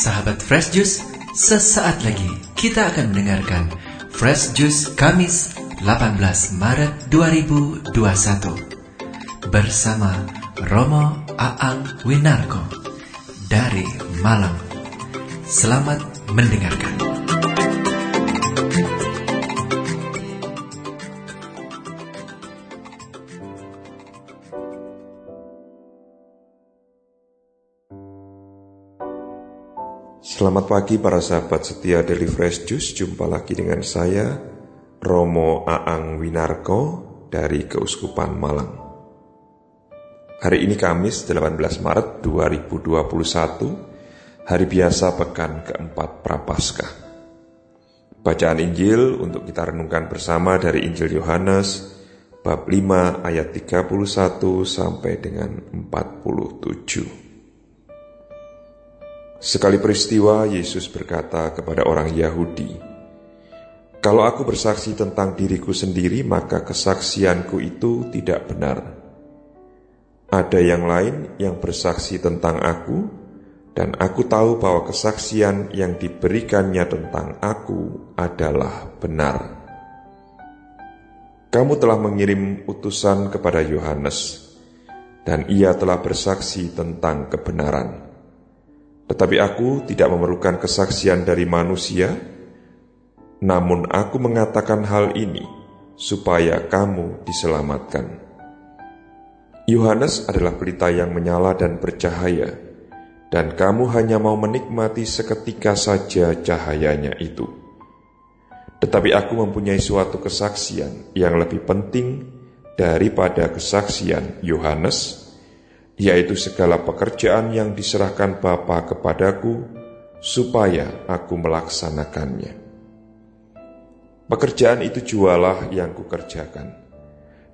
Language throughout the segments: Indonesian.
Sahabat Fresh Juice, sesaat lagi kita akan mendengarkan Fresh Juice Kamis 18 Maret 2021 bersama Romo Aang Winarko dari Malang. Selamat mendengarkan. Selamat pagi para sahabat setia Daily Fresh Juice. Jumpa lagi dengan saya Romo Aang Winarko dari Keuskupan Malang. Hari ini Kamis 18 Maret 2021 Hari biasa pekan keempat Prapaskah. Bacaan Injil untuk kita renungkan bersama dari Injil Yohanes Bab 5 ayat 31 sampai dengan 47 Sekali peristiwa, Yesus berkata kepada orang Yahudi, "Kalau aku bersaksi tentang diriku sendiri, maka kesaksianku itu tidak benar. Ada yang lain yang bersaksi tentang aku, dan aku tahu bahwa kesaksian yang diberikannya tentang aku adalah benar." Kamu telah mengirim utusan kepada Yohanes, dan ia telah bersaksi tentang kebenaran. Tetapi aku tidak memerlukan kesaksian dari manusia, namun aku mengatakan hal ini supaya kamu diselamatkan. Yohanes adalah pelita yang menyala dan bercahaya, dan kamu hanya mau menikmati seketika saja cahayanya itu. Tetapi aku mempunyai suatu kesaksian yang lebih penting daripada kesaksian Yohanes yaitu segala pekerjaan yang diserahkan Bapa kepadaku, supaya aku melaksanakannya. Pekerjaan itu jualah yang kukerjakan,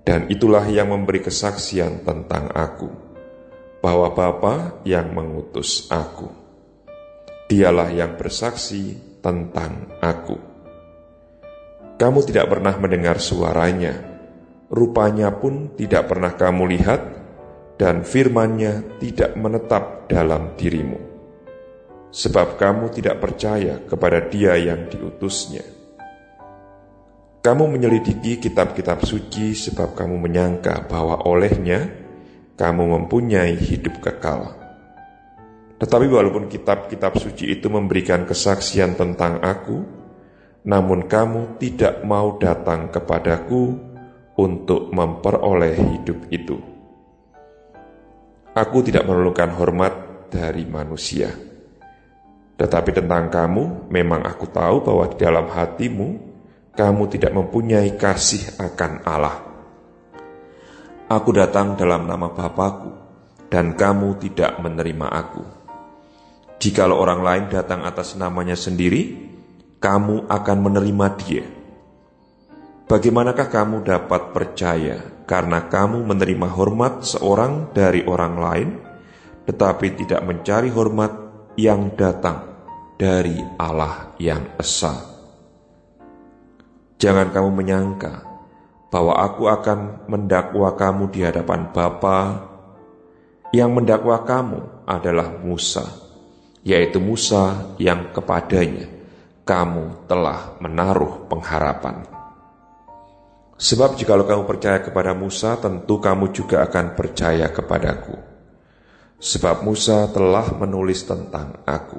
dan itulah yang memberi kesaksian tentang aku, bahwa Bapa yang mengutus aku. Dialah yang bersaksi tentang aku. Kamu tidak pernah mendengar suaranya, rupanya pun tidak pernah kamu lihat, dan firman-Nya tidak menetap dalam dirimu, sebab kamu tidak percaya kepada Dia yang diutusnya. Kamu menyelidiki kitab-kitab suci sebab kamu menyangka bahwa olehnya kamu mempunyai hidup kekal. Tetapi walaupun kitab-kitab suci itu memberikan kesaksian tentang aku, namun kamu tidak mau datang kepadaku untuk memperoleh hidup itu. Aku tidak memerlukan hormat dari manusia. Tetapi tentang kamu, memang aku tahu bahwa di dalam hatimu, kamu tidak mempunyai kasih akan Allah. Aku datang dalam nama Bapakku, dan kamu tidak menerima aku. Jikalau orang lain datang atas namanya sendiri, kamu akan menerima dia. Bagaimanakah kamu dapat percaya karena kamu menerima hormat seorang dari orang lain, tetapi tidak mencari hormat yang datang dari Allah yang esa. Jangan kamu menyangka bahwa aku akan mendakwa kamu di hadapan Bapa. Yang mendakwa kamu adalah Musa, yaitu Musa yang kepadanya kamu telah menaruh pengharapan. Sebab jikalau kamu percaya kepada Musa, tentu kamu juga akan percaya kepadaku. Sebab Musa telah menulis tentang aku.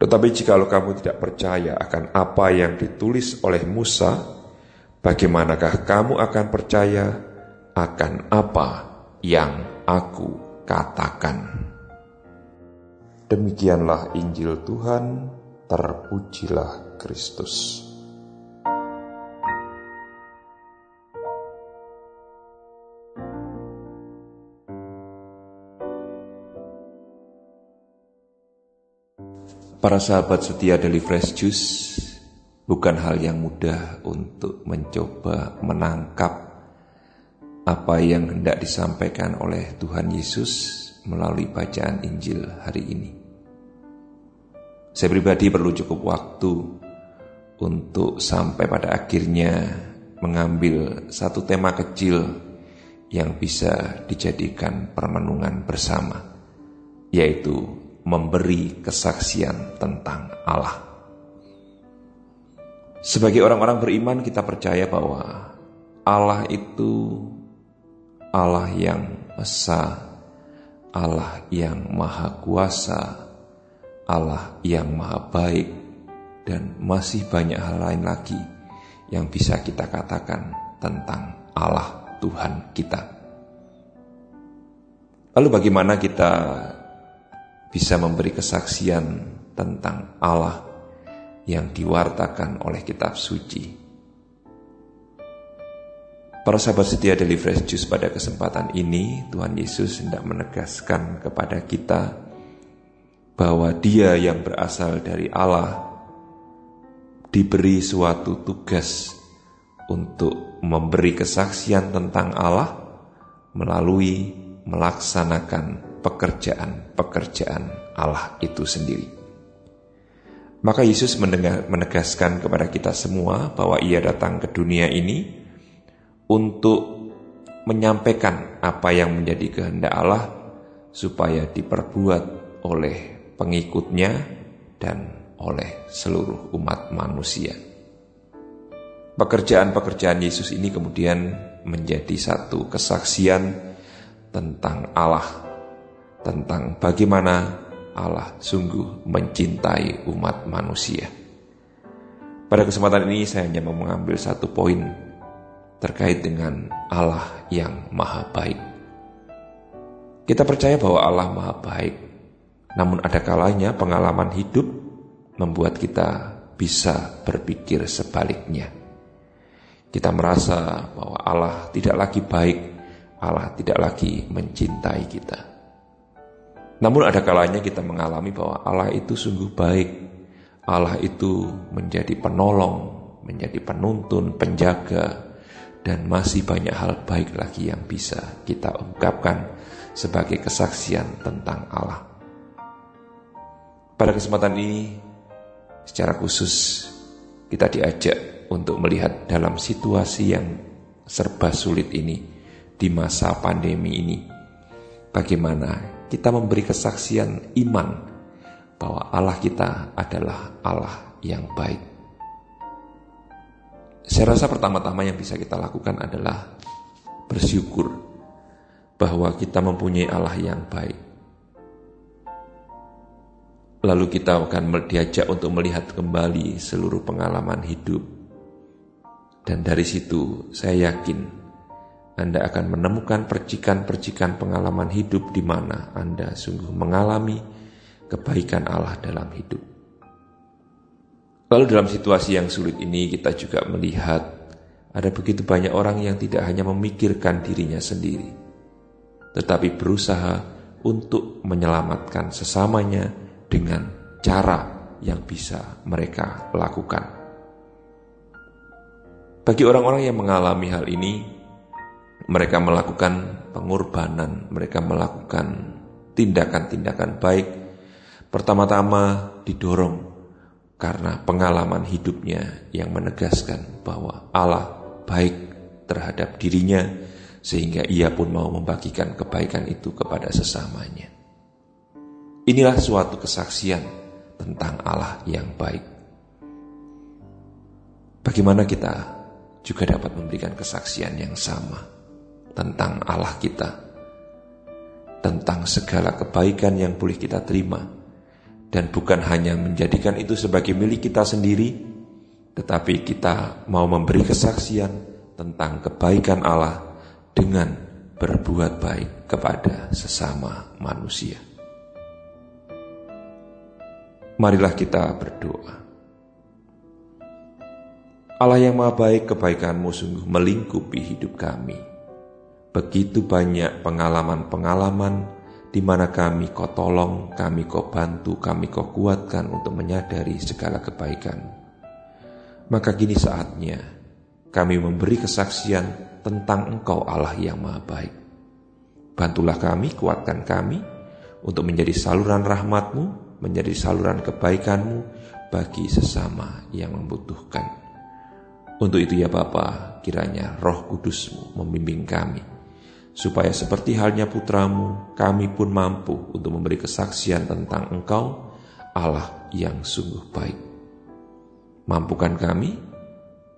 Tetapi jikalau kamu tidak percaya akan apa yang ditulis oleh Musa, bagaimanakah kamu akan percaya akan apa yang aku katakan? Demikianlah Injil Tuhan, terpujilah Kristus. Para sahabat setia dari Fresh Juice, bukan hal yang mudah untuk mencoba menangkap apa yang hendak disampaikan oleh Tuhan Yesus melalui bacaan Injil hari ini. Saya pribadi perlu cukup waktu untuk sampai pada akhirnya mengambil satu tema kecil yang bisa dijadikan permenungan bersama, yaitu memberi kesaksian tentang Allah. Sebagai orang-orang beriman kita percaya bahwa Allah itu Allah yang esa, Allah yang maha kuasa, Allah yang maha baik, dan masih banyak hal lain lagi yang bisa kita katakan tentang Allah Tuhan kita. Lalu bagaimana kita bisa memberi kesaksian tentang Allah yang diwartakan oleh kitab suci. Para sahabat setia dari Fresh Juice pada kesempatan ini, Tuhan Yesus hendak menegaskan kepada kita bahwa dia yang berasal dari Allah diberi suatu tugas untuk memberi kesaksian tentang Allah melalui melaksanakan pekerjaan-pekerjaan Allah itu sendiri. Maka Yesus menegaskan kepada kita semua bahwa ia datang ke dunia ini untuk menyampaikan apa yang menjadi kehendak Allah supaya diperbuat oleh pengikutnya dan oleh seluruh umat manusia. Pekerjaan-pekerjaan Yesus ini kemudian menjadi satu kesaksian tentang Allah, tentang bagaimana Allah sungguh mencintai umat manusia. Pada kesempatan ini saya hanya mau mengambil satu poin terkait dengan Allah yang maha baik. Kita percaya bahwa Allah maha baik, namun ada kalanya pengalaman hidup membuat kita bisa berpikir sebaliknya. Kita merasa bahwa Allah tidak lagi baik, Allah tidak lagi mencintai kita. Namun ada kalanya kita mengalami bahwa Allah itu sungguh baik. Allah itu menjadi penolong, menjadi penuntun, penjaga, dan masih banyak hal baik lagi yang bisa kita ungkapkan sebagai kesaksian tentang Allah. Pada kesempatan ini, secara khusus kita diajak untuk melihat dalam situasi yang serba sulit ini di masa pandemi ini. Bagaimana kita memberi kesaksian iman bahwa Allah kita adalah Allah yang baik. Saya rasa pertama-tama yang bisa kita lakukan adalah bersyukur bahwa kita mempunyai Allah yang baik. Lalu kita akan diajak untuk melihat kembali seluruh pengalaman hidup. Dan dari situ saya yakin anda akan menemukan percikan-percikan pengalaman hidup di mana Anda sungguh mengalami kebaikan Allah dalam hidup. Lalu dalam situasi yang sulit ini kita juga melihat ada begitu banyak orang yang tidak hanya memikirkan dirinya sendiri, tetapi berusaha untuk menyelamatkan sesamanya dengan cara yang bisa mereka lakukan. Bagi orang-orang yang mengalami hal ini, mereka melakukan pengorbanan, mereka melakukan tindakan-tindakan baik. Pertama-tama didorong karena pengalaman hidupnya yang menegaskan bahwa Allah baik terhadap dirinya sehingga ia pun mau membagikan kebaikan itu kepada sesamanya. Inilah suatu kesaksian tentang Allah yang baik. Bagaimana kita juga dapat memberikan kesaksian yang sama? Tentang Allah kita, tentang segala kebaikan yang boleh kita terima, dan bukan hanya menjadikan itu sebagai milik kita sendiri, tetapi kita mau memberi kesaksian tentang kebaikan Allah dengan berbuat baik kepada sesama manusia. Marilah kita berdoa. Allah yang Maha Baik, kebaikanmu sungguh melingkupi hidup kami. Begitu banyak pengalaman-pengalaman di mana kami kau tolong, kami kau bantu, kami kau kuatkan untuk menyadari segala kebaikan. Maka kini saatnya kami memberi kesaksian tentang Engkau Allah yang Maha Baik. Bantulah kami, kuatkan kami untuk menjadi saluran rahmatmu, menjadi saluran kebaikanmu bagi sesama yang membutuhkan. Untuk itu ya Bapa, kiranya roh kudusmu membimbing kami supaya seperti halnya putramu, kami pun mampu untuk memberi kesaksian tentang engkau, Allah yang sungguh baik. Mampukan kami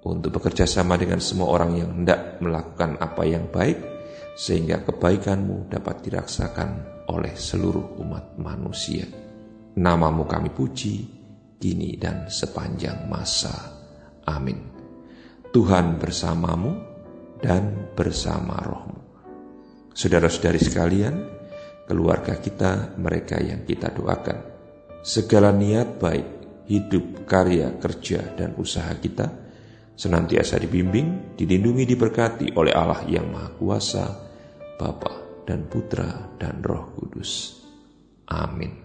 untuk bekerja sama dengan semua orang yang hendak melakukan apa yang baik, sehingga kebaikanmu dapat dirasakan oleh seluruh umat manusia. Namamu kami puji, kini dan sepanjang masa. Amin. Tuhan bersamamu dan bersama rohmu. Saudara-saudari sekalian, keluarga kita, mereka yang kita doakan. Segala niat baik, hidup, karya, kerja, dan usaha kita senantiasa dibimbing, dilindungi, diberkati oleh Allah yang Maha Kuasa, Bapa dan Putra dan Roh Kudus. Amin.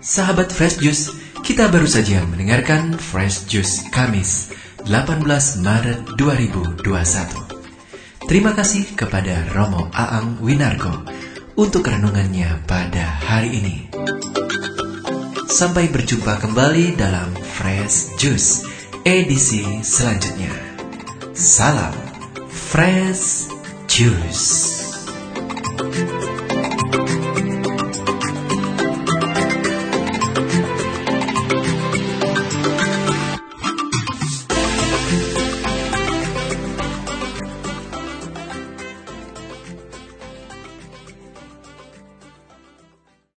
Sahabat Fresh Juice, kita baru saja mendengarkan Fresh Juice Kamis 18 Maret 2021. Terima kasih kepada Romo Aang Winarko untuk renungannya pada hari ini. Sampai berjumpa kembali dalam Fresh Juice edisi selanjutnya. Salam Fresh Juice.